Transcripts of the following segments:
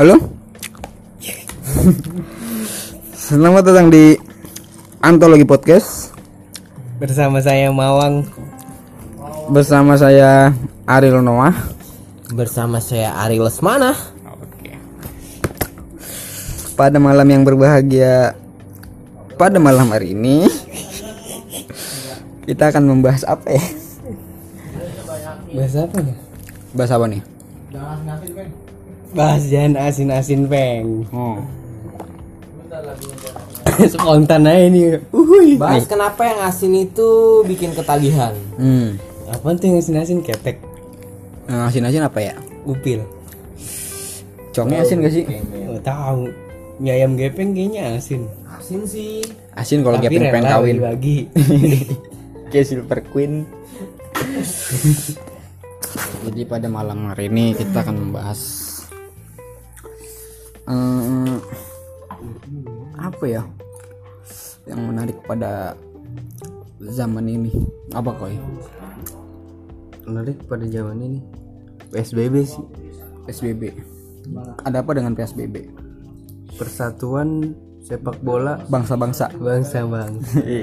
Halo. Selamat datang di Antologi Podcast Bersama saya Mawang bersama saya Ariel Noah. Bersama saya Ari Lesmana Pada malam yang berbahagia pada malam hari ini kita akan membahas apa ya? Bahas apa ya? Bahas apa nih? Jangan asin-asin peng Oh. Spontan aja nih Uhuy Bahas kenapa yang asin itu bikin ketagihan. Hmm. Apaan tuh yang asin-asin ketek? Nah, asin-asin apa ya? Upil Congnya asin gak sih? Oh tahu Mie ayam gepeng kayaknya asin Asin sih. Asin kalau gepeng pengen kawin. bagi Kayak Silver Queen. Jadi pada malam hari ini kita akan membahas eh, apa ya? Yang menarik pada zaman ini. Apa koi Menarik pada zaman ini. PSBB sih. PSBB ada apa dengan PSBB Persatuan sepak bola. Bangsa-bangsa. Bangsa bang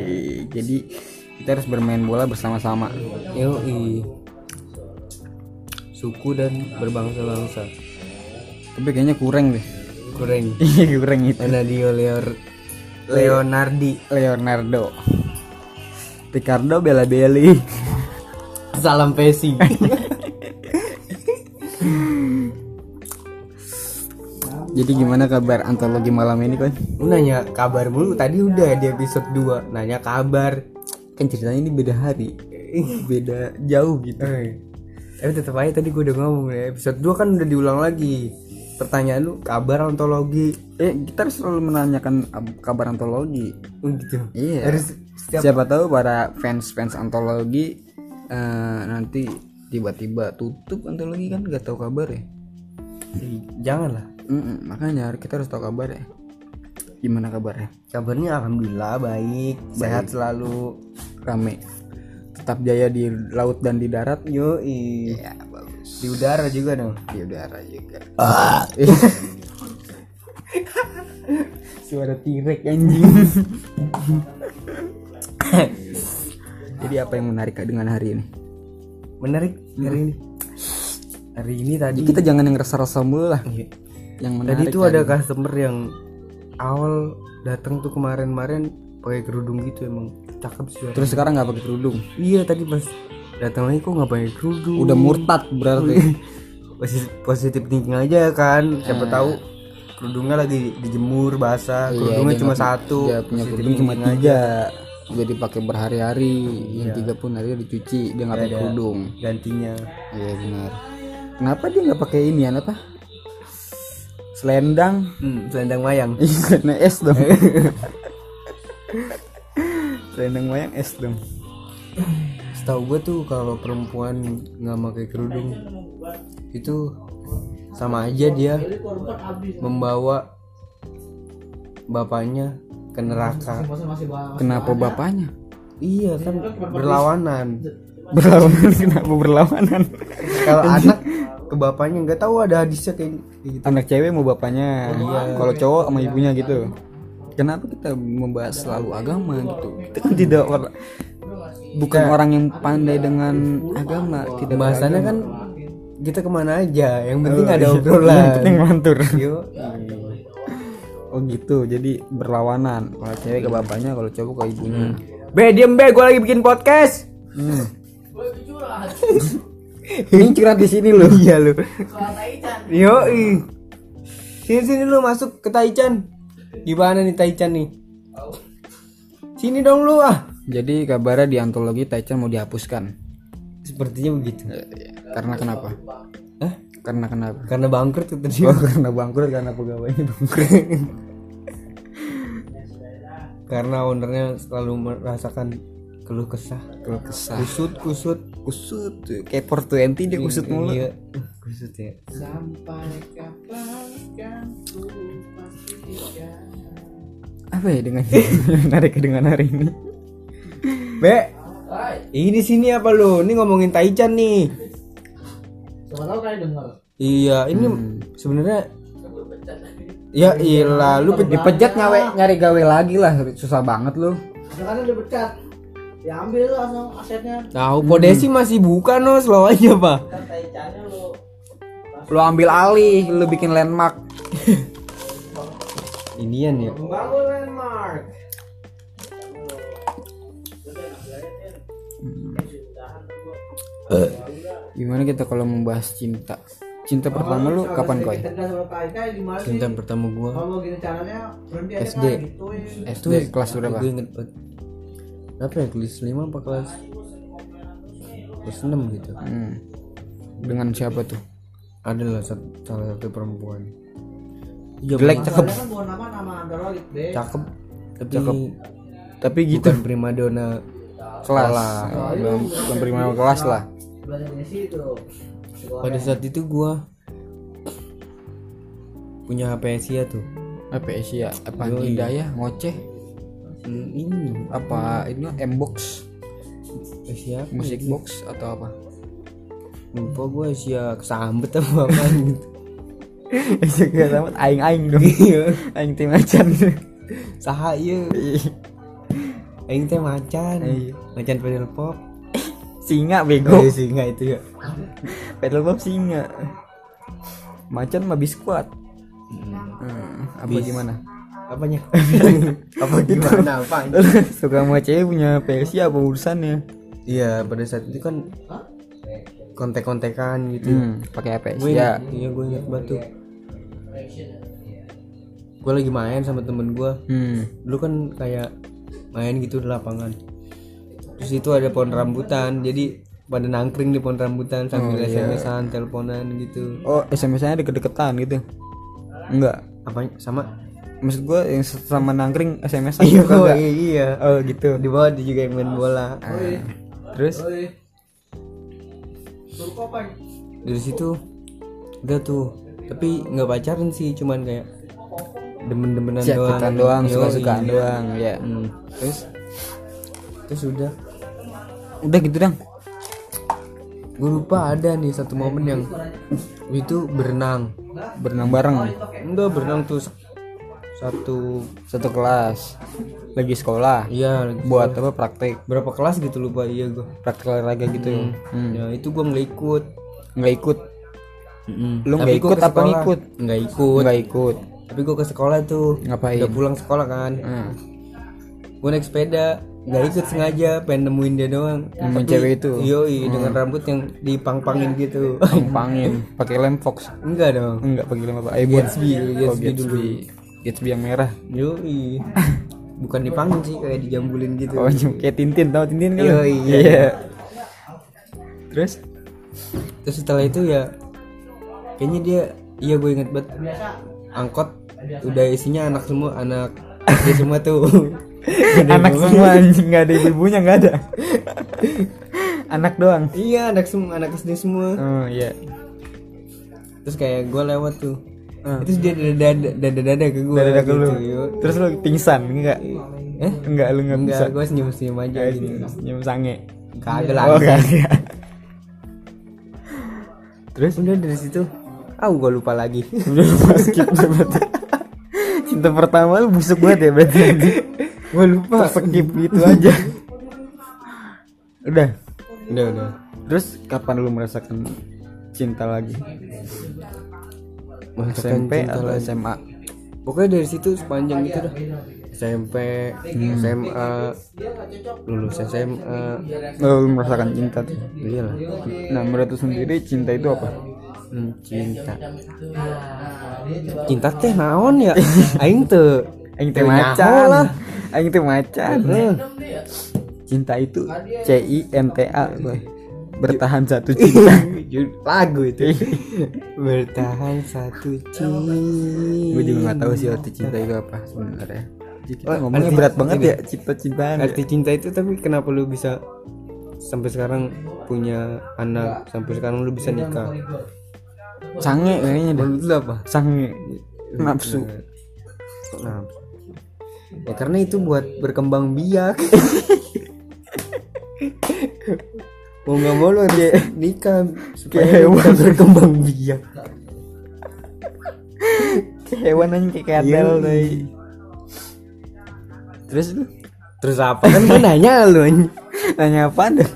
jadi kita harus bermain bola bersama-sama. Yoi. Suku dan berbangsa-bangsa. Tapi kayaknya kurang deh Kurang kurang itu. Anadio Leor Leonardi. Leonardo. Ricardo Bella Belli Salam Pesi. Jadi gimana kabar antologi malam ini kan? Lu nanya kabar mulu. Tadi udah di episode 2 Nanya kabar. Kan ceritanya ini beda hari. Beda jauh gitu. Eh, Tapi tetap aja tadi gue udah ngomong ya. Episode 2 kan udah diulang lagi Pertanyaan lu kabar ontologi Eh kita harus selalu menanyakan ab- kabar antologi. Oh gitu. Iya. Harus setiap Siapa tahu para fans-fans antologi eh, Nanti tiba-tiba tutup antologi kan gak tahu kabar ya? Jangan lah Mm-mm, Makanya kita harus tahu kabar ya. Gimana kabarnya? Kabarnya Alhamdulillah baik, Sehat selalu. Rame. Tetap jaya di laut dan di darat. Yoi. Ya bagus Di udara juga dong. Di udara juga. Suara tirek anjing. Jadi apa yang menarik dengan hari ini? Menarik hari ini. Hari ini tadi Jadi kita jangan yang rasa-rasa mulu lah. Iya. Yang Tadi menarik tuh ada customer yang awal datang tuh kemarin-kemarin pakai kerudung gitu emang cakep sih. Terus sekarang nggak pakai kerudung? Iya tadi pas datang lagi kok nggak pakai kerudung. Udah murtad berarti positif, positif thinking aja kan. Siapa tahu kerudungnya lagi dijemur basah. Iya, kerudungnya cuma satu. Dia punya kerudung cuma tiga Udah dipakai berhari-hari Yang Iya. tiga pun hari dicuci Dia nggak pakai Ada kerudung Gantinya. Iya benar Kenapa dia nggak pakai ini apa? Selendang Hmm, selendang mayang. Iya karena es dong Selendang wayang es dong Setahu gue tuh kalau perempuan nggak pakai kerudung itu sama aja dia membawa bapaknya ke neraka. Kenapa bapaknya? Iya kan berlawanan. Berlawanan kenapa berlawanan? Kalau anak ke bapaknya nggak tahu ada hadisnya kayak gitu. Anak cewek mau bapaknya Kalau cowok sama ibunya gitu Kenapa kita membahas selalu agama gitu Kita kan tidak orang Bukan orang yang pandai dengan agama Tidak Bahasannya kan kita ke mana aja. Yang penting ada Iya. obrolan. Yang penting mantur Yo, Oh gitu jadi berlawanan Kalau cewek ke bapaknya Kalau cowok ke ibunya Be, diem be, gue lagi bikin podcast. Hmm. Ini curhat di sini loh Iya lu. Yo, sini sini lu masuk ke Taichan. Gimana nih Taichan nih? Sini dong lu ah. Jadi kabarnya di antologi Taichan mau dihapuskan Sepertinya begitu. Karena kenapa? Hah? Karena kenapa? Karena bangkrut kata dia. Oh karena bangkrut karena pegawainya bangkrut Karena ownernya selalu merasakan keluh kesah. Kalau kesah Kusut, kusut. kusut tuh. kayak 420 dia kusut mulu Iya, kusut ya. apa ya dengan menarik dengan hari ini Be, ini sini apa lu? Ini ngomongin Taichan nih. Iya, ini sebenarnya Ya ilah, lu pe- Dipejat nyawe nyari gawe lagi lah, susah banget lu. Sekarang udah pecat. Ya ambil tuh langsung asetnya. tahu Podesi masih buka no, slow aja pak. Kan Taichannya lu Lu ambil alih, lu bikin landmark. Inian ya. bangun landmark. Gimana kita kalau membahas cinta? Cinta pertama lu kapan sih? Cinta pertama gua SD. SD kelas berapa? Gue inget. Apa ya kelas 5 apa kelas kelas 6 gitu. Hmm. Dengan siapa tuh? Adalah satu, salah satu perempuan. Iya, Jelek cakep. Kan bawa nama nama android deh. cakep tapi Cakep. Tapi gitu bukan primadona kelas. Oh, belum belum prima kelas lah. Itu. Pada saat itu gua punya HP Asia tuh. Apa Asia? Apa Yoi. Hidayah ngoceh? Hmm, ini Apa ini M-box? Asia Music ya? box atau apa? lupa gua Asia kesambet apa apa gitu. Asia gak sama aing aing dong. Iya. aing tim acan. Saha ieu? Aing teh macan. Iya. Macan pedal pop. Singa bego. Iya singa itu ya. Pedal pop singa. Macan mah biskuat. Hmm, apa Bis. gimana? Apanya? Apa? Gimana apa? Suka sama cewek punya PSI apa urusannya? Iya, pada saat itu kan kontek-kontekan gitu. Hmm, pakai apa ya? iya gue ingat batu. Gue lagi main sama temen gue. Hmm. Dulu kan kayak main gitu di lapangan. Terus itu ada pohon rambutan, jadi pada nangkring di pohon rambutan sambil SMS-an, teleponan gitu. Oh, SMS-nya deket-deketan gitu. Enggak. Apa sama? Maksud gua yang sama nangkring SMS Iya, aja enggak? iya. Oh, gitu. Di bawah dia juga yang main bola. Ah, Terus Oi. Suruh kopan. Dari situ udah tuh. Tapi nggak pacaran sih, cuman kayak demen-demenan doang. doang, suka-sukaan doang, ya. Hmm. Terus terus udah Udah gitu dong. gue lupa ada nih satu momen yang itu berenang Berenang bareng enggak berenang tuh satu satu kelas. Lagi sekolah. iya Buat apa praktek? berapa kelas gitu lupa iya gue Praktek olahraga gitu. Hmm. ya itu gue nggak ikut Nggak ikut. Lu nggak ikut apa ngikut? nggak ikut Nggak ikut. tapi gue ke sekolah tuh Ngapain? udah pulang sekolah kan Hmm. gue naik sepeda nggak ikut sengaja pengen nemuin dia doang Nemuin cewek itu? yoi dengan rambut yang dipang-pangin gitu Pangin, pakai lem fox. enggak dong Enggak pakai lem apa? Aibon. Gatsby, Gatsby oh, Gatsby. dulu. Gatsby yang merah. yoi bukan dipangin sih kayak dijambulin gitu Oh, kayak Tintin, tau Tintin kan? Iya, iya. Iya. Terus? terus setelah itu ya kayaknya dia iya gue inget banget angkot udah isinya anak semua anak dia semua tuh anak semua anjing nggak ada ibunya nggak ada. anak doang. iya anak semua anak SD semua Oh iya. terus kayak gue lewat tuh Ah. terus dia dada dada dada dada ke gue Dada ke lu. yo. Terus lu pingsan enggak? eh Enggak lu enggak bisa. enggak gue senyum senyum aja gitu Senyum sange. kagak lah Oh, kagak. terus udah dari situ ah gue lupa lagi Udah lupa skip. Cinta pertama lu busuk banget ya berarti. Gue lupa Skip gitu aja. Udah. udah udah Terus kapan lu merasakan cinta lagi? Merasakan SMP cinta atau lagi. SMA? pokoknya dari situ sepanjang itu dah SMP SMA lulus SMA Lu merasakan cinta tuh. iyalah Nah, menurut lu sendiri cinta itu apa? Hmm, cinta cinta teh naon ya aing tuh Aing teh macan. lah. Aing teh macan. Eh, Cinta itu C I N T A, boy. Bertahan satu cinta. lagu itu bertahan satu cinta Gue juga gak tahu sih arti cinta itu apa sebenarnya. Kita Oh, ngomongnya berat banget ini. ya cinta-cintaan. arti cinta itu tapi kenapa lu bisa sampai sekarang punya anak sampai sekarang lu bisa nikah Sange kayaknya deh. lu apa Sange. Nafsu. Nafsu? Ya karena itu buat berkembang biak mau nggak mau lu harus nikah supaya bisa berkembang biak hewan aja kayak kadal deh. Terus lu Terus apa kan gua nanya lu nanya apa deh?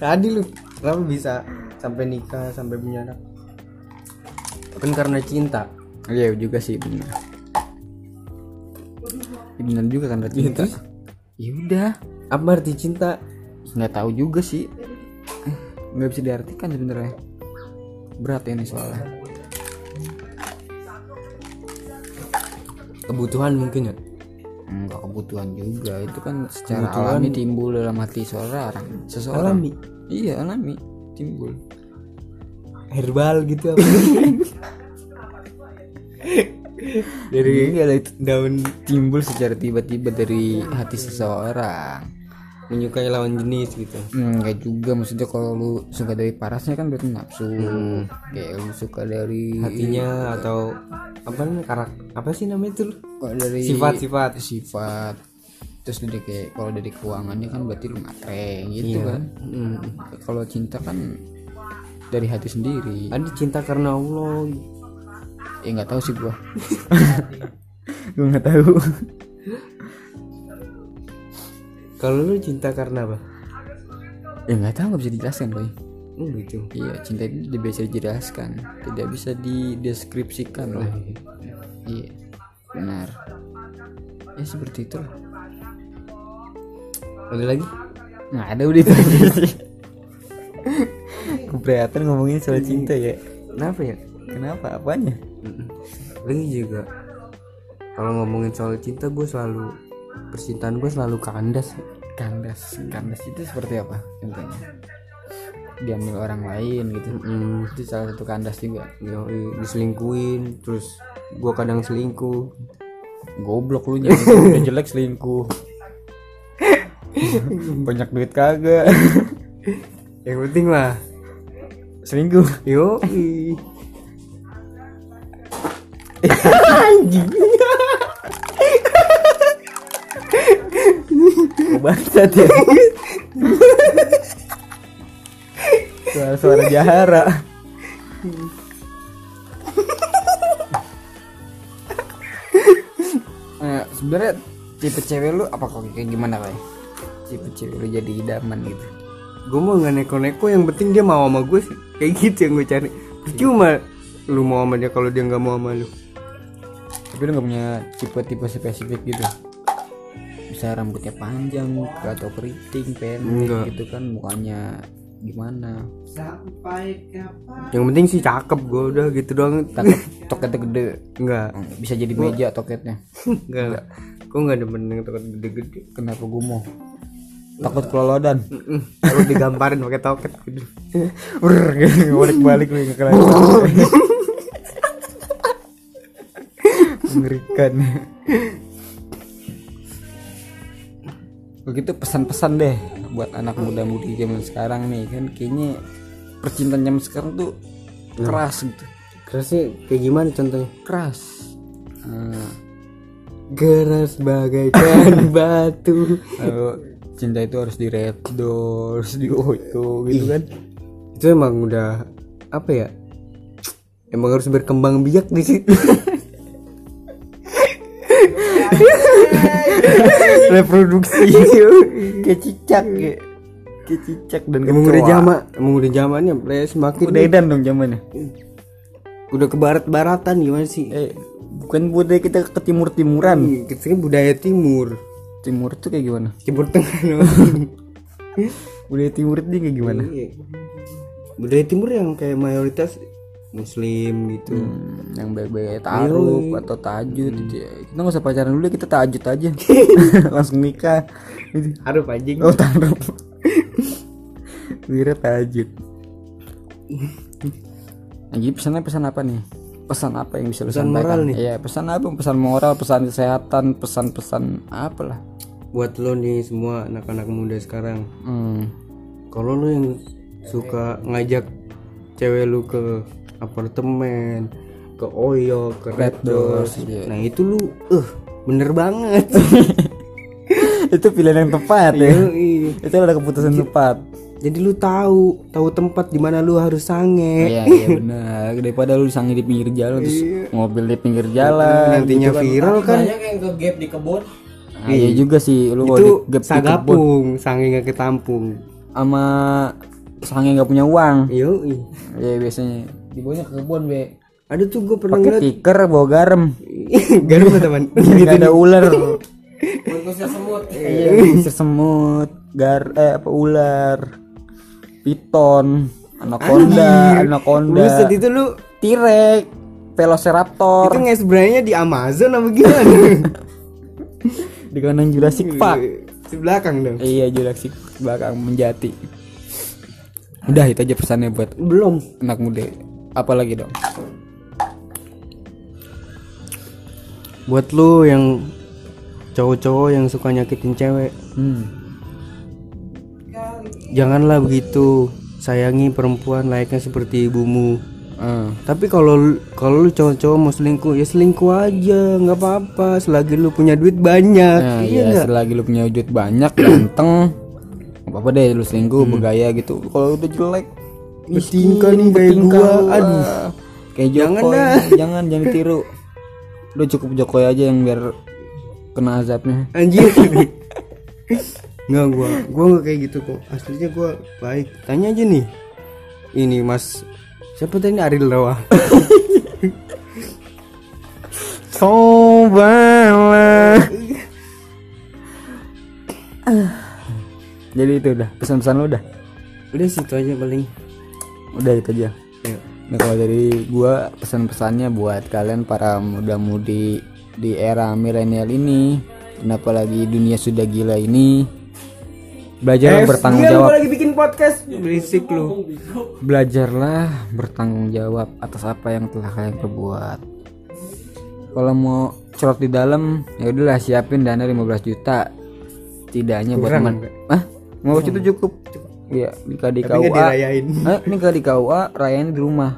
Tadi lu kenapa bisa sampai nikah sampai punya anak? Kan karena cinta. Iya juga sih benar. Ya, benar juga kan cinta. Ya udah, Apa arti cinta? nggak tahu juga sih. Nggak bisa diartikan sebenarnya. Berat ini soalnya. Kebutuhan mungkin ya. Enggak kebutuhan juga. Itu kan secara Kebutuhan- alami timbul dalam hati seseorang. Seseorang. Alami. Iya, alami timbul. Herbal gitu apa? Dari daun timbul secara tiba-tiba dari hati seseorang. Menyukai lawan jenis gitu. Enggak juga maksudnya kalau lu suka dari parasnya kan berarti nafsu. Kayak lu suka dari Hatinya atau apa namanya karak apa sih namanya itu? lu? kalau dari Sifat-sifat. sifat terus dari kayak kalau dari keuangannya kan berarti lu ngatreng gitu kan Hmm. kalau cinta kan dari hati sendiri Ada cinta karena Allah. Ya nggak tahu sih gua. Gua nggak tahu. Kalau lu cinta karena apa? ya nggak tahu nggak bisa dijelaskan boy. Oh gitu. iya cinta itu tidak bisa dijelaskan tidak bisa dideskripsikan loh iya. Benar. Ya seperti itu lah Ada lagi? nggak ada udah itu aja sih keberatan ngomongin soal cinta ya. Kenapa ya? kenapa? Apanya Lagi juga kalau ngomongin soal cinta gue selalu percintaan gue selalu kandas. kandas. Kandas itu seperti apa contohnya? Diambil orang lain gitu. Hmm. itu salah satu kandas juga. Yoi, diselingkuin terus gue kadang selingkuh. Goblok lu jangan udah jelek selingkuh. Banyak duit kagak. Yang penting lah selingkuh. Yo Gua bangsat ya? Suara suara jahara Eh, sebenarnya tipe cewek lu apa kok? Kayak gimana kayak tipe cewek lu jadi idaman gitu. Gue mau nggak neko-neko yang penting dia mau sama gue sih. Kayak gitu yang gue cari. Cuma lu mau sama dia kalau dia nggak mau sama lu tapi lu gak punya tipe-tipe spesifik gitu. Bisa rambutnya panjang atau keriting pendek Enggak. gitu kan mukanya gimana? Sampai kapan? yang penting sih cakep gue udah gitu doang. Takut toketnya gede. Nggak. Oh, bisa jadi meja toketnya. Nggak nggak. Gue nggak demen yang toket gede-gede. Kenapa gue mau? Takut kelolodan Mm-mm. kalau digambarin pakai toket. Gitu balik-balik ke mengerikan. Begitu pesan-pesan deh buat anak muda-mudi zaman sekarang nih kan kayaknya percintaan zaman sekarang tuh keras gitu. Kerasnya kayak gimana contohnya? Keras. Eh, keras bagaikan batu. Kalau cinta itu harus di red doors di auto gitu kan. Itu emang udah apa ya? Emang harus berkembang biak di situ reproduksi. Kayak cicak kayak kayak cicak dan emang udah kecoa. zaman emang udah zamannya Ple, semakin udah edan dong zamannya udah ke barat-baratan gimana sih? Eh bukan budaya kita ke timur timuran kita kan budaya timur. Timur tuh kayak gimana? Timur tengah no. budaya timur itu kayak gimana? Iya. budaya timur yang kayak mayoritas muslim gitu. Hmm, yang baik-baik taruh atau tajud gitu ya. kita nggak usah pacaran dulu kita tajud aja. Langsung nikah. Gitu. harus anjing. Oh taruh Wira tajud nah, jadi pesannya pesan apa nih? Pesan apa yang bisa lu Pesan sampaikan? moral nih. Iya pesan apa? Pesan moral pesan kesehatan pesan-pesan apa lah buat lo nih semua anak-anak muda sekarang. Hmm. kalau lo yang suka ngajak cewek lu ke apartemen ke Oyo ke Red Doors iya. nah itu lu eh bener banget. Itu pilihan yang tepat ya. Yoi. itu ada keputusan tepat. jadi lu tahu tahu tempat di mana lu harus sange. Iya iya benar daripada lu sange di pinggir jalan terus mobil di pinggir jalan nantinya viral kan. banyak yang ke gap di kebun. Ah, iya juga sih lu itu di gap di kebun. sagapung sange nggak ketampung sama sange nggak punya uang. Yo ya biasanya dibawanya ke kebun be. Ada tuh gue pernah pakai ngeliat. tikar bawa garam. Garam teman? Nggak ada ular. Bungkusnya semut iya. Bisa semut gar eh apa ular piton anaconda anaconda Buset itu lu tirek velociraptor. Itu nge-spraynya di Amazon apa gimana? di kandang Jurassic Park. Di belakang dong. iya Jurassic belakang menjati. Udah itu aja pesannya buat Belum. anak muda apa lagi dong Buat lu yang cowok-cowok yang suka nyakitin cewek, hmm. janganlah begitu. Sayangi perempuan layaknya seperti ibumu. Ah. Tapi kalau kalau lu cowok-cowok mau selingkuh ya selingkuh aja, nggak apa-apa. Selagi lu punya duit banyak, Nah, iya nggak? selagi lu punya duit banyak, ganteng, nggak apa-apa deh lu selingkuh, bergaya gitu. Kalau udah jelek, Bertingkah nih gua, lu, aduh. Kayak Jangan Jokowi, dah. jangan jangan ditiru. Lu cukup Jokowi aja yang biar kena azabnya. Anjir. Nggak gua, gua nggak kayak gitu kok. Aslinya gua baik. Tanya aja nih. Ini Mas siapa tadi Ariel Rawa? Cobalah. Jadi itu udah pesan-pesan lu udah. Udah situ aja paling. Udah itu aja. Ayo. Nah kalau dari gua pesan-pesannya buat kalian para muda-mudi di era milenial ini, kenapa lagi dunia sudah gila ini, belajarlah bertanggung dia jawab, lagi bikin podcast berisik lu. belajarlah bertanggung jawab atas apa yang telah kalian perbuat. Kalau mau cerot di dalam, ya udahlah siapin dana 15 juta, tidaknya buat teman. Ah, 15 juta cukup. Iya, nikah di Tapi KUA. dirayain. Eh, nikah di KUA, rayain di rumah.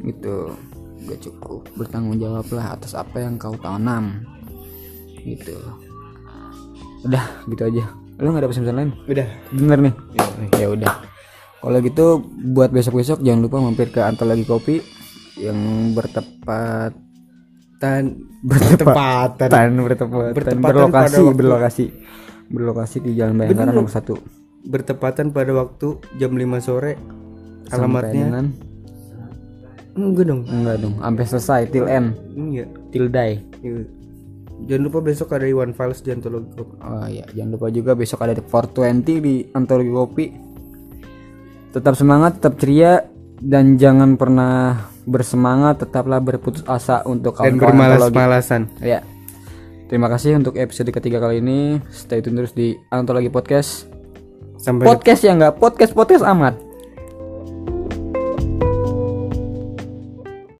Gitu. Gak cukup. Bertanggung jawablah atas apa yang kau tanam. Gitu. Udah, gitu aja. Lu gak ada pesan lain? Udah. Bener nih. Ya udah. Kalau gitu buat besok-besok jangan lupa mampir ke Antologi Kopi yang bertepat Tan bertepatan bertepatan. bertepatan, berlokasi berlokasi berlokasi di Jalan Bayangkara nomor satu Bertepatan pada waktu jam 5 sore. Alamatnya dengan enggak dong. enggak dong sampai selesai till end Enggak. till die Iya. Jangan lupa besok ada Iwan Fals di Antologi Kopi. oh iya jangan lupa juga besok ada 420 di Antologi Kopi tetap semangat tetap ceria dan jangan pernah bersemangat tetaplah berputus asa untuk Dan kawan-kawan antologi bermalas-malasan. ya terima kasih untuk episode ketiga kali ini stay tune terus di Antologi Podcast Sampai podcast ya enggak? Podcast podcast amat